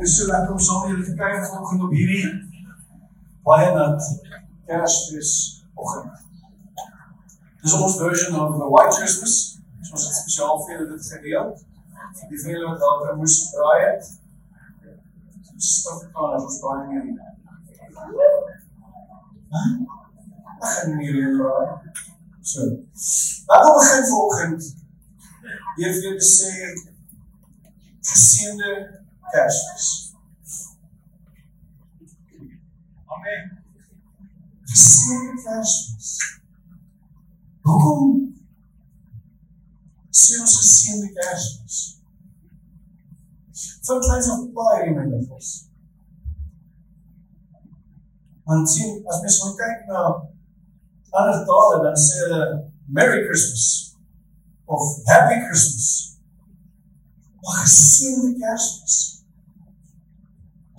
dis so lekker om saam julle kuier vanoggend op hierdie baie nat Kersfees oggend. Dis ons version of the White Christmas. Ons het spesiaal vir julle dit gereël. Die vele wat daar moes braai het. Stop kan ons braai nie. Ag, nee, nee. So. Wat wil begin vanoggend? Hier vir julle sê geseënde Kersfees. Amen. Geseënde Kersfees. Hoekom sê ons geseënde Kersfees? Vir kleins of baie in my lewens. Want sien, as mens nou kyk na ander tale dan sê hulle Merry Christmas of Happy Christmas. Maar geseënde Kersfees.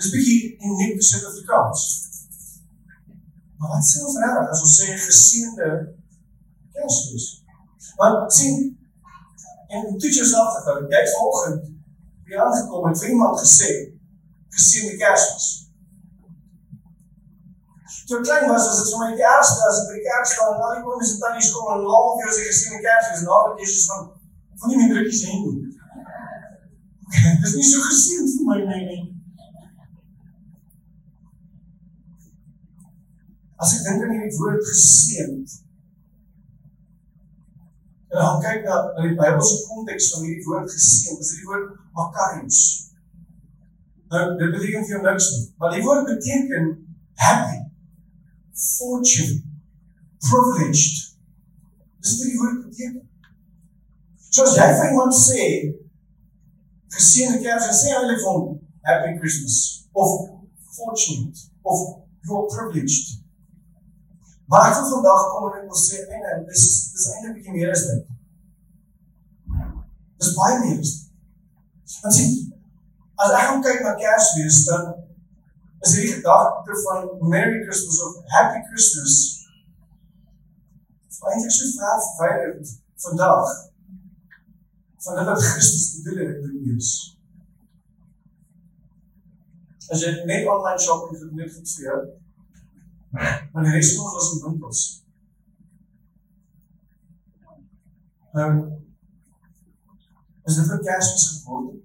Dis bietjie uniek vir Suid-Afrikaans. Maar wat sê ons reg as ons sê geseënde Kersfees? Want sien en toe jy self te gaan, jy vanoggend by aangekom en vir iemand gesê geseënde Kersfees. Toe klein was as dit vir my die ergste as ek by die kerk staan en al die oomies en tannies kom en al vir sy geseënde Kersfees en al wat Jesus van van nie meer drukkies hê nie. Dit is nie so geseën vir my nie. nie. As ek dink aan hierdie woord geseën en dan kyk na na die Bybelse konteks van hierdie woord geseën, is die woord makarios. Nou, dit beteken vir jou niks nie, maar die woord beteken happy, fortune, privileged. Dis wat die woord beteken. So as jy vir iemand sê, geseënde Kersfees sê hulle vir hom happy Christmas of fortunate of you're privileged. Maar ek wil vandag kom en ek wil sê en nee, dis dis eintlik 'n bietjie meer as dit. Dis baie meer dit. Want sien as ek gaan kyk na Kersfees dan is hierdie gedagte van Merry Christmas of Happy Christmas eintlik so ver verwyderd vandag van dit wat Christus bedoel het met die eers. As jy net online shopping vir net vir jou. Maar die res van ons is in winkels. Nou is dit vir Kersfees geword.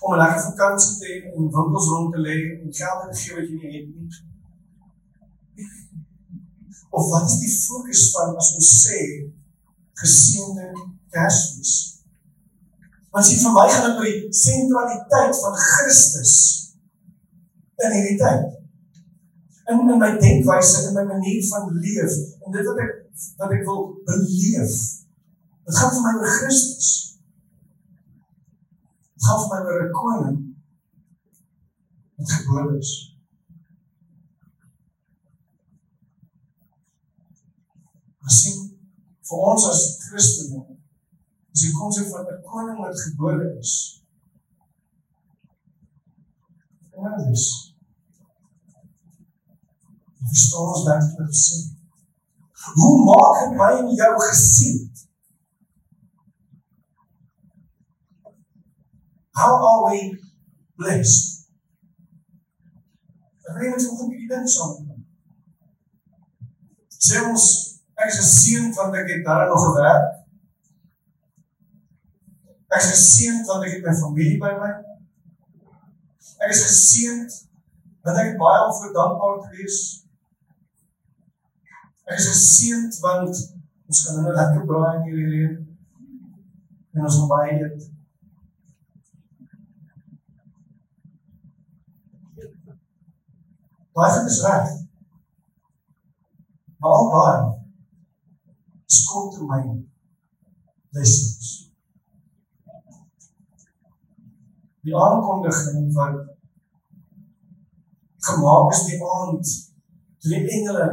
Om 'n lekker vakansie te hê en winkels rond te lê en geld te gee wat jy nie het nie. Of wat is die fokus van as ons sê geseënde Kersfees. Want sien vir my gaan dit oor die sentraliteit van Christus in hierdie tyd. In in my denkwyse en my manier van leef en dit wat ek wat ek wil beleef. Dit gaan vir my oor Christus. Dit gaan vir my oor 'n koning wat gebore is. Sien vir ons as Christene is die konsep van 'n koning wat gebore is. En dit is verstaan ons dat wat sê. Hoe maak dit my en jou gesien? How are we blessed? Nie hoe om hierdie ding saam. Sê ons Ek is geseën want ek het daar nog gewerk. Ek is geseën want ek het my familie by my. Ek is geseën want ek het baie om vir dankbaar te wees. Ek is geseën want ons kan nou lekker braai in hierdie lewe. En ons baie eet. Baie is reg. Maar al daai korttermyn blessings. Die aankondiging wat gemaak is die aand toe die engele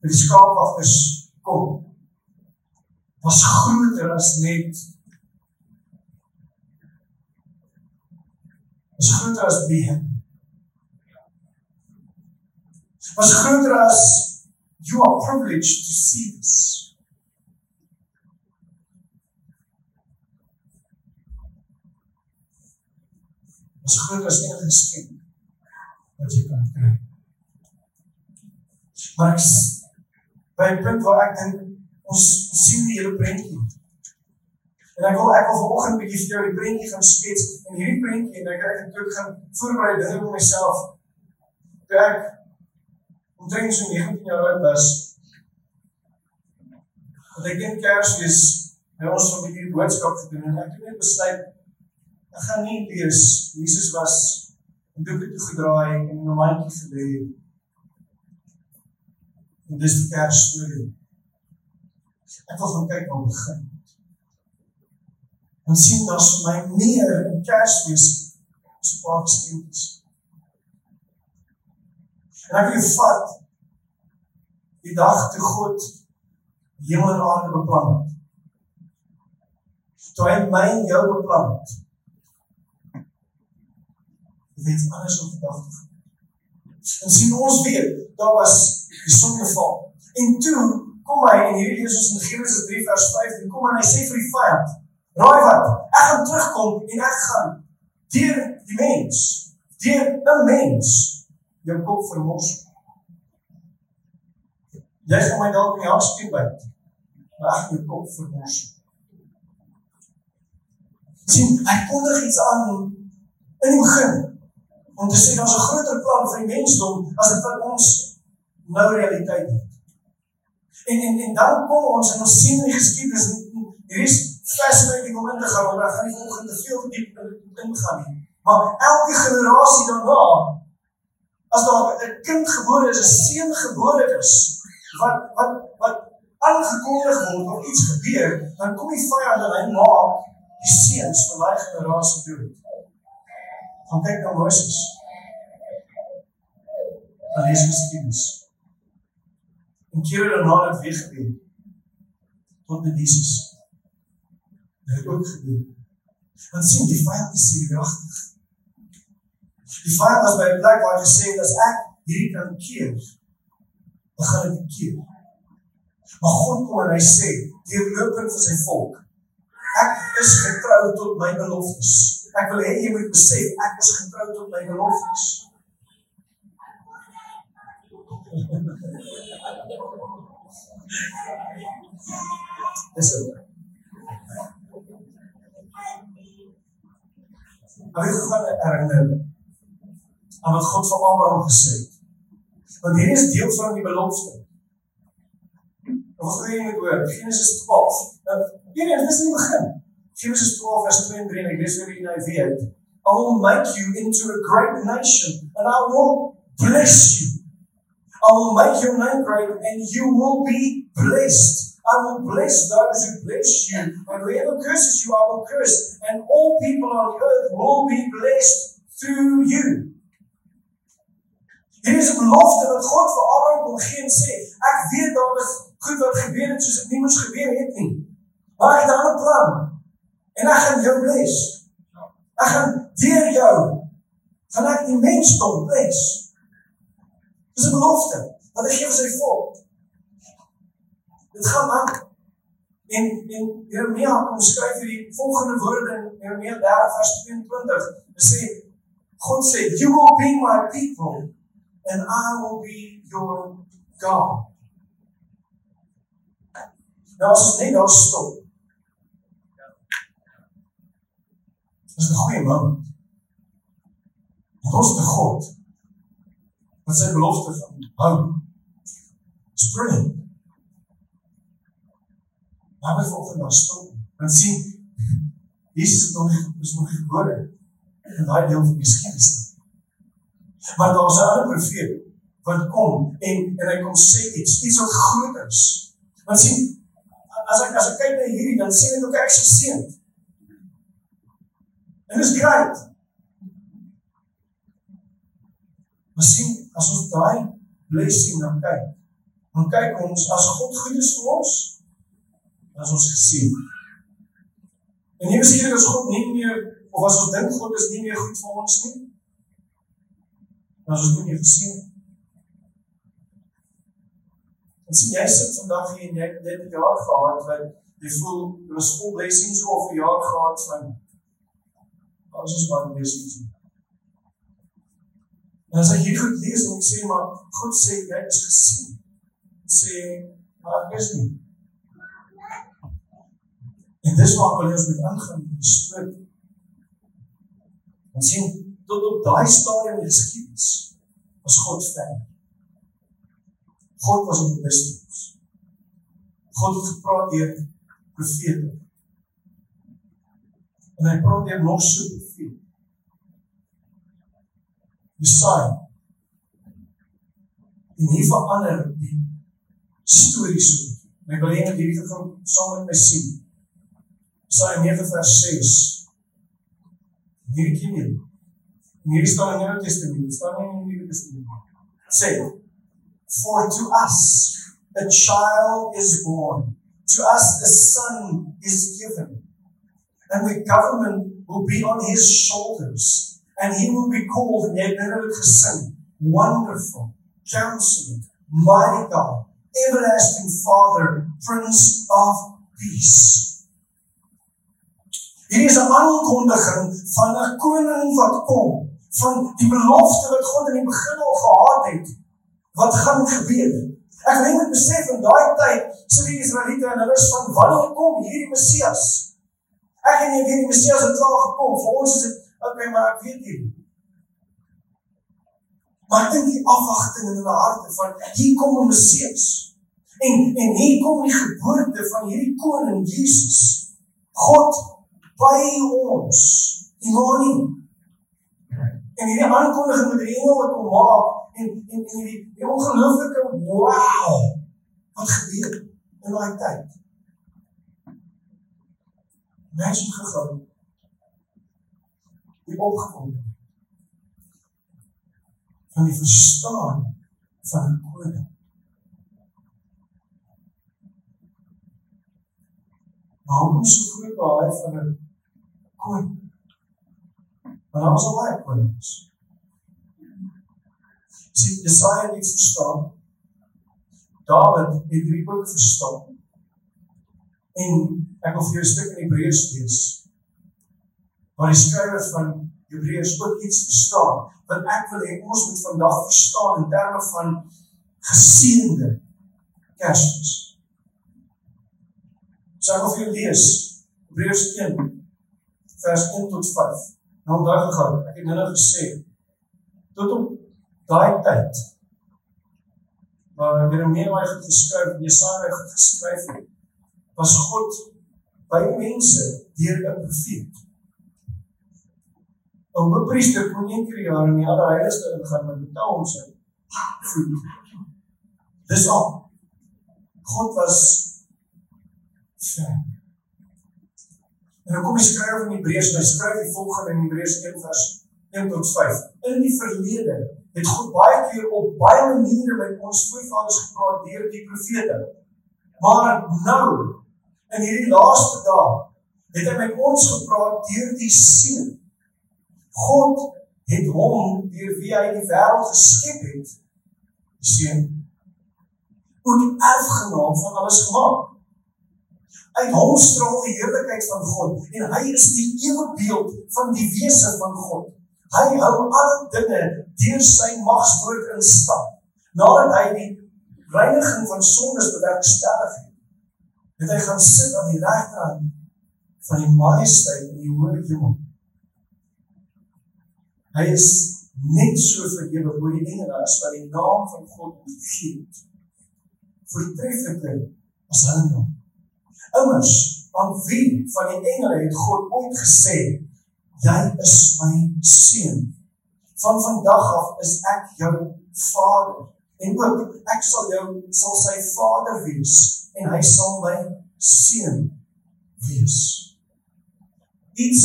met die skaapwagters kom. Was groter as net was groter as beheer was groter as you are privileged to see this. Is groter as enige geskenk wat jy kan kry. Maar ek, by 'n punt waar ek dink ons sien die hele prentjie. En ek wil ek wil vanoggend 'n bietjie vir die prentjie gaan skets en hierdie prentjie en ek het ook gaan voorberei dinge vir myself. Toe ek omtrent so 19 jaar oud was, het ek in Kersfees by ons van die boodskap gedoen en ek het net besluit ek gaan nie lees Jesus was en doek het gedraai en in 'n mandjie gelê. En dis die Kersstorie. Ek wil gaan kyk waar begin. En sien daar's vir my meer in Kersfees as paar stukkies. En ek wil vat die dag toe God hemel en aarde beplan het. Toe hy my en jou beplan het. Dit is alles op gedagte. En sien ons weer, daar was die sondeval. En toe kom hy en hierdie is ons in Genesis 3 vers 5 en kom en hy sê vir die vyand, raai wat? Ek gaan terugkom en ek gaan deur die mens, deur 'n mens jou kop vermors. Jy gaan my dalk in die hartskiep byt. Maar ek jou kop vermors. Sien, hy kondig iets aan in die begin om te sê daar's 'n groter plan vir die mensdom as dit wat ons nou realiteit het. En en en dan kom ons en ons sien in die geskiedenis hier is fascinating momente gaan maar ek gaan nie vanoggend te veel diep in gaan nie. Maar elke generasie daarna as daar 'n kind gebore is, 'n seun gebore is, wat wat wat aangekondig word of iets gebeur, dan kom die vyand en hy maak die seuns van daai generasie dood. Gaan kyk na Moses. Dan lees ons geskiedenis. En keer daarna het weer gebeur. Tot met Jesus. Dit het ook gebeur. Want sien die vyand is serieus. Die vyand was by 'n plek waar hy gesê het as ek hierdie kan keer, gaan ek keer. Maar God kom en hy sê, deurlopend vir sy volk, ek is getrou tot my beloftes. Ek wil hê jy moet besef ek is getrou tot my beloftes. Dis ook. Hy het gaan herinner aan wat God vir Abraham gesê het. Want hier is deel van die belofte. Ons gaan met oor Genesis 12. Nou, hier is die begin. Genesis 12 vers 2 en 3 en ek lees vir julle NIV uit. I will make you into a great nation and I will bless you. I will make your name great and you will be blessed. I will bless those who bless you, and whoever curses you, I will curse, and all people on earth will be blessed through you. Hier is 'n belofte wat God vir Abraham kom gee en sê, ek weet daar is goed wat gebeur het soos dit nie moes gebeur het nie. Maar ek het 'n ander plan. En ek gaan jou bless. Ek gaan deur jou gaan die mensdom bless. Dis 'n belofte wat hy gee vir volk. Dit gaan aan. En en Jeremia skryf hierdie volgende woorde in Jeremia 30 vers 22. Hy sê God sê you will be my people and I will be your God. Nou ons net daar stop. Dis 'n goeie moment. Want ons te God wat sy belofte van hou. Spring. Maar wat volg dan stop? Want sien Jesus is nog is nog gebore in daai deel van die geskiedenis. Maar daar's 'n ander profeet wat kom en en hy kom sê iets, iets wat groot is. Want sien, as ek as ek kyk na hierdie dan sien ek ook ek se seun. En dit is great. Maar sien, as ons daai blessing dan kyk, dan kyk ons as God goed is vir ons, as ons gesien. En nie miskien as God nie meer of as ons dink God is nie meer goed vir ons nie, Maar as ons nie gesien het. En sien jy sit vandag hier en jy het 'n jaar gehad wat jy voel jy was vol blessings of 'n jaar gehad van alles is maar blessings. En as jy goed lees, dan sê maar God sê jy is gesien. Sê maar is nie. En dis waar hulle ons met ingaan in die storie. Ons sien tot op daai stadium in die geskiedenis was God ver. God was op distance. God het gepraat deur profete. En hy praat deur nog so profete. Jesaja. En hier verander die stories. My wil hê dat hierdie gaan saam met my sien. Jesaja 9 vers 6. Hierdie keer. Hier staan in die Nuwe Testament, staan in die Nuwe Testament. Sê: For to us a child is born, to us a son is given, and the government will be on his shoulders and he will be called, en jy het nou dit gesing, wonderful, counselor, mighty God, everlasting Father, Prince of Peace. Hier is 'n aankondiging van 'n koning wat kom, van die belofte wat God in die begin al gehad het wat gaan gebeur. Ek dink dit besef in daai tyd, sê die Israeliete en hulle is van wanneer kom hierdie Messias? Ek en jy weet die Messias het klaar gekom. Vir ons is dit Okay, maar ek weet nie. Maar dink die afwagting in hulle harte van hier kom 'n Messias. En en hier kom die geboorte van hierdie koning Jesus. God by ons. Imani. En hierdie aankondiging met die engel wat kom maak en en en die, die ongelooflike wow wat gebeur in daai tyd. Mense gegaan die opgewonde van die verstaan van 'n koning. Maar hoe so groot baie van 'n koning? Maar ons al baie konings. Sien, Jesaja het verstaan. Dawid het hierdie boek verstaan. En ek wil vir jou 'n stuk in Hebreërs lees. Maar die skrywer van Hebreërs ook iets verstaan wat ek wil hê ons moet vandag verstaan in terme van geseënde Kersfees. So ek wil vir julle lees Hebreërs 1 vers 1 tot 5. Nou daai gegaan, ek het nou gesê tot op daai tyd waar Jeremia hy het geskryf en Jesaja het geskryf was God by mense deur 'n profeet 'n hoofpriester kon een keer jaar in die allerheiligste ingaan met betaal om sy voet. Dis al. God was ver. En dan kom die skrywer van Hebreërs, hy skryf die volgende in Hebreërs 1 vers 1 tot 5. In die verlede het God baie keer op baie maniere met ons voorvaders gepraat deur die profete. Maar nou in hierdie laaste dae het hy met ons gepraat deur die seun God het hom deur wie hy die wêreld geskep het, die seun ook erfgenaam van alles gemaak. Uit hom straal die heerlikheid van God en hy is die ewe beeld van die wese van God. Hy hou alle dinge deur sy magswoord in stand. Nadat hy die reiniging van sondes bewerkstellig het, het hy gaan sit aan die regterhand van die majesteit in die hoë hemel. Hy is net so verhewe bo die engele as wat die naam van God gee. Voortreffliker as hulle naam. Immers aan wie van die engele het God ooit gesê jy is my seun. Van vandag af is ek jou vader en ook ek sal jou sal sy vader wees en hy sal my seun wees. Iets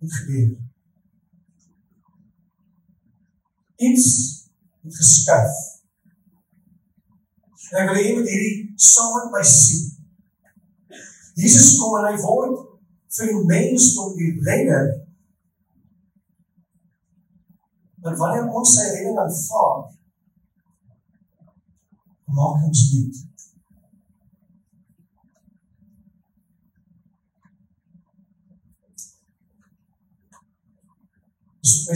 het gebeur. iets het geskuif. En ek wil hê met hierdie saam met my sien. Jesus kom en hy word vir die mensdom die redder. Maar wanneer ons sy redding aanvaar, baie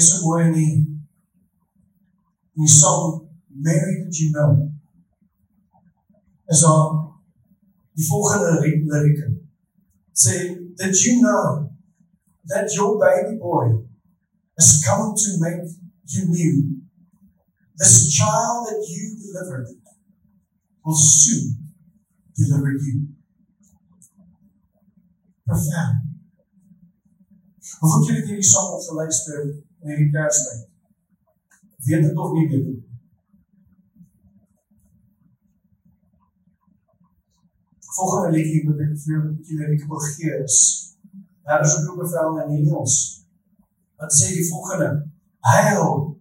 so mooi nie in die song Mary did you know is daar die volgende lirieke. Sê did you know that your baby boy has come to make you new? This child that you delivered will soon deliver you profound Hoeveel keer het jy die sang geluister in hierdie Kerstyd? Weet dit of nie weet dit? Volgende liedjie wat ek vir julle wil gee is Daar is 'n groep bevel in Engels. Wat sê die volgende? Hail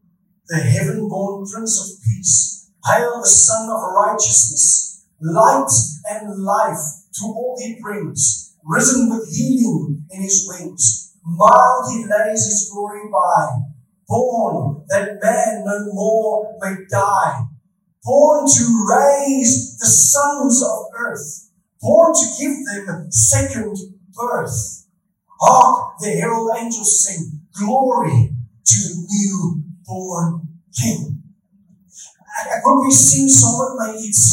the heaven-born prince of peace. Hail the son of righteousness. Light and life to all he brings. Risen with healing in his wings. Mild he lays his glory by. Born that man no more may die. Born to raise the sons of earth. Born to give them second birth. Hark, the herald angels sing, glory to the newborn king. Ek ek hoop jy sien saam met my iets.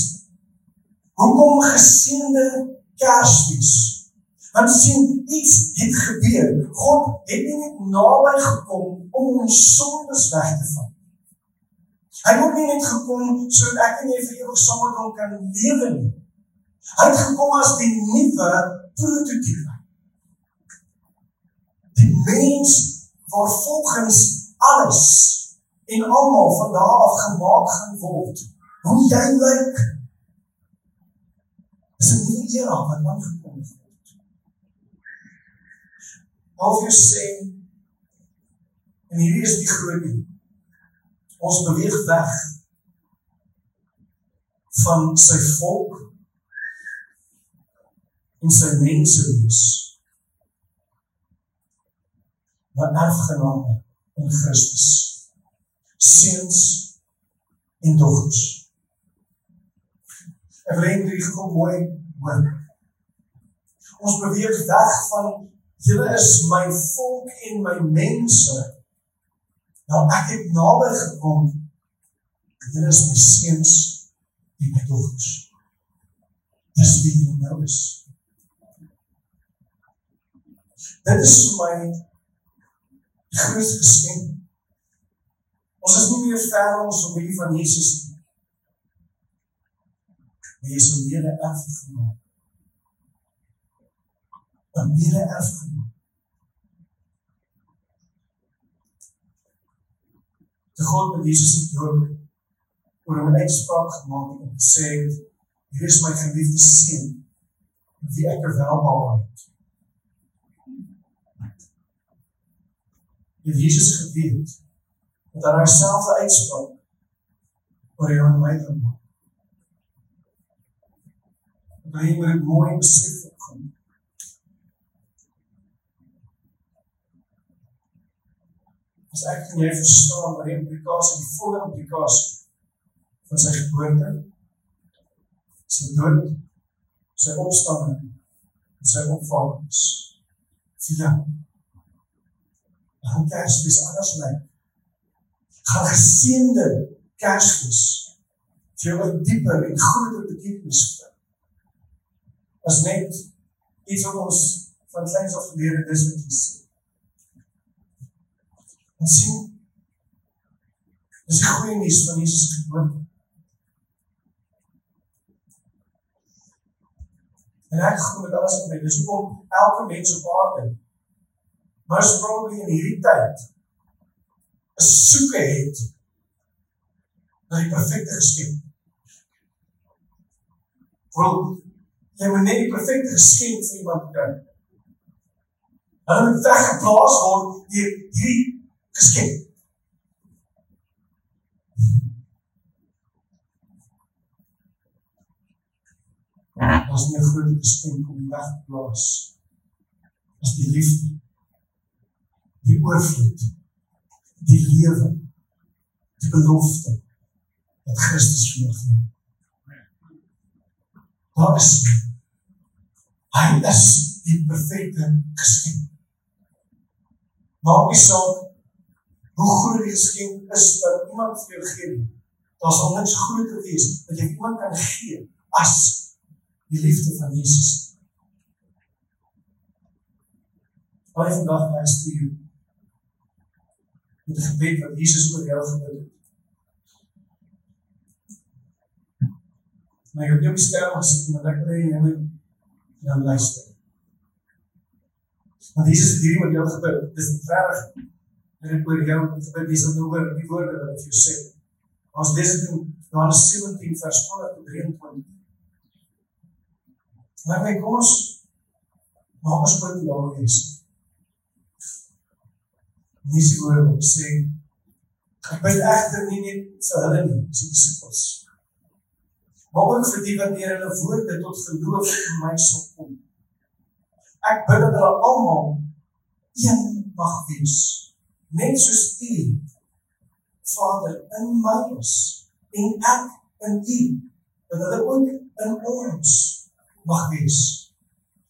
Hoekom geseënde Kersfees? Want sien iets het gebeur. God het nie net naby gekom om ons sondes weg te vat. Hy het nie net gekom sodat ek en jy vir ewig saam met hom kan lewe nie. Hy het gekom as die nuwe prototipe. Die mens waar volgens alles en almal van daar af gemaak gaan word. Hoe jy lyk. Dis 'n nuwe era wat aangekom het. Half jy sê en hierdie is die groot ding. Ons beweeg weg van sy volk en sy mense wees. Maar erfgename in Christus. Seuns en dogters. Ek wil net hier kom mooi hoor. Ons beweeg weg van Julle is my volk en my mense. Nou ek het naby gekom. Julle is my seuns en my dogters. Dis wie julle nou is. Dit is vir my die grootste geskenk. Ons is nie meer ver ons familie van Jesus nie. Jy is 'n mede erfgenaam 'n mede erfgenaam. Die God met Jesus het dood oor 'n uitspraak gemaak en gesê hier is my geliefde seun wie ek welbehaag het. Die Jesus geweet dat hy self die uitspraak oor jou en my gemaak. Hy het mooi besef gekom. as ek en jy verstaan wat die implikasie, die volle implikasie van sy geboorte, sy dood, sy opstanding, en sy opvang is, vir jou. Dan kersfees anders lyk. Gaan geseende kersfees vir jou 'n dieper en groter betekenis gee. As net iets wat ons van kleins af geleer het, dis wat jy sê. En sien Dis die goeie nuus van Jesus geboorte. En ek glo met alles wat my dis hoekom elke mens op aarde maar probably in hierdie tyd 'n soeke het na die perfekte geskenk. Wel, jy moet net die perfekte geskenk vir iemand kry. Hulle moet weggeplaas word deur hierdie geskenk. Ons nie 'n groot geskenk om weg te plaas. Is die liefde. Die oorvloed. Die lewe. Die belofte wat Christus vir jou gee. Daar is hy is die perfekte geskenk. Maak nie saak hoe groot die geskenk is wat iemand vir jou gee. Daar sal niks groter wees wat jy iemand kan gee as die liefde van Jesus. Baie vandag my stuur met die gebed wat Jesus oor jou gebid het. Maar ek het jou skerm gesit en ek wil jy moet nou luister. Want Jesus het hierdie met jou gebid. Dis reg. En ek oor jou gebid dis om oor die woorde wat jy sê. Ons lees dit in Johannes 17 vers 12 tot 23. Maar my kom ons maak ons punt daar wees. Dis hoe ek sê ek bid egter nie net vir hulle nie, so disippels. Maar ook vir die wat deur hulle woorde tot geloof in my sal kom. Ek bid dat hulle almal een mag wees, net soos U Vader in my is en ek in U, dat hulle ook in ons mag wees.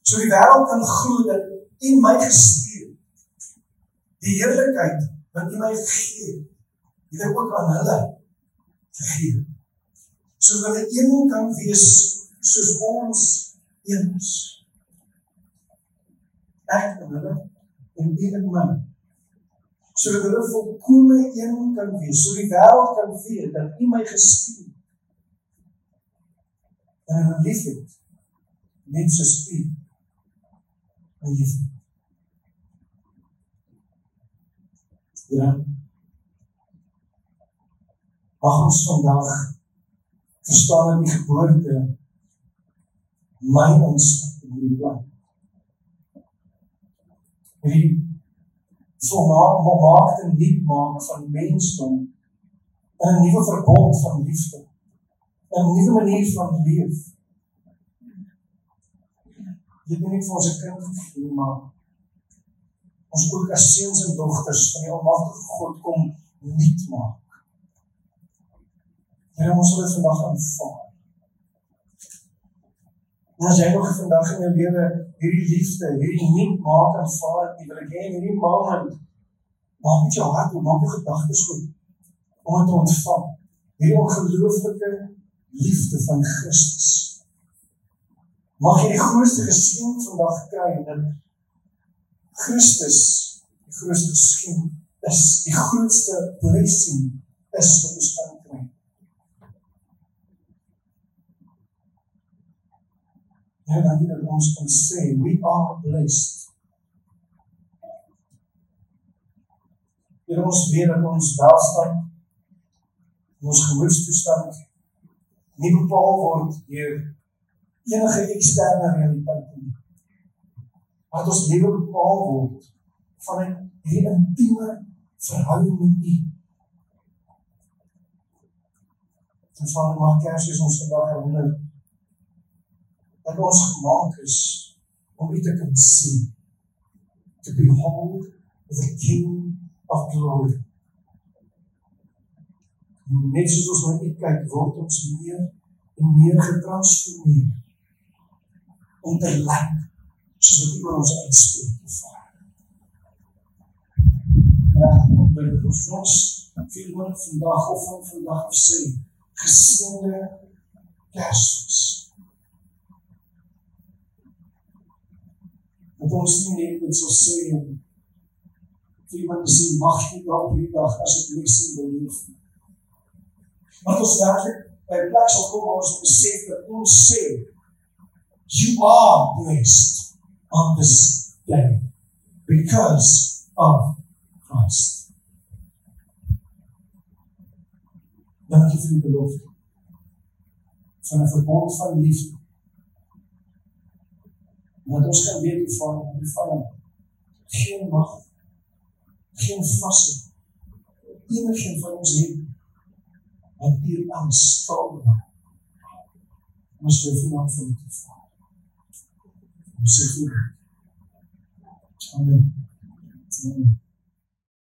So die wêreld kan glo dat U my gestuur die heerlikheid wat U my het, het ek ook aan hulle gegee. So dat hulle een kan wees soos ons een is. Ek en hulle en U en my. So dat hulle volkome een kan wees, so die wêreld kan weet dat U my gestuur het. En hulle liefhet net soos U my liefhet. Ja. Mag ons vandag verstaan dat die geboorte my instap in die plan. Die volmaak maak en lief maak van mensdom in 'n nuwe verbond van liefde. 'n nuwe manier van leef. Dit is nie vir ons kind gegee maar ons ook as seuns en dogters van die Almagtige God kom nuut maak. Here ons wil dit vandag aanvaar. En as jy nog vandag in jou lewe hierdie liefde, hierdie nuut maak aanvaar, jy wil hê hierdie moment maak met jou hart, maak jou gedagtes goed om dit te ontvang. Hierdie ongelooflike liefde van Christus. Mag jy die grootste geskenk vandag kry dat Christus die grootste geskenk is, die grootste blessing is wat ons kan kry. Ja, dan dit ons kan sê we are blessed. Hier ons weet dat ons welstand ons gemoedstoestand nie bepaal word deur enige eksterne realiteite nie wat ons lewe bepaal word van 'n hierdie intieme verhouding met U. Ons Vader maak Kersfees ons vandag herinner dat ons gemaak is om U te kan sien. To behold the King of glory. Net soos ons na U kyk, word ons meer en meer getransformeer om te lyk wat oor ons uitspreek te vaar. Ja, op by die profos, veel man vandag of van vandag sê, gesende kersfees. Dat ons nie net met so sê, veel man sê, mag jy dan die dag as het leesing beleef. Want ons werkelijk by plek sal kom, ons besef dat ons sê, you are blessed on this day because of Christ. Dankie vir die belofte van 'n verbond van liefde. Want ons kan weet hoe van die van geen mag, geen vaste, enigeen van ons het wat hier aan staan. Ons wil vanaf van die van Amém. Amém.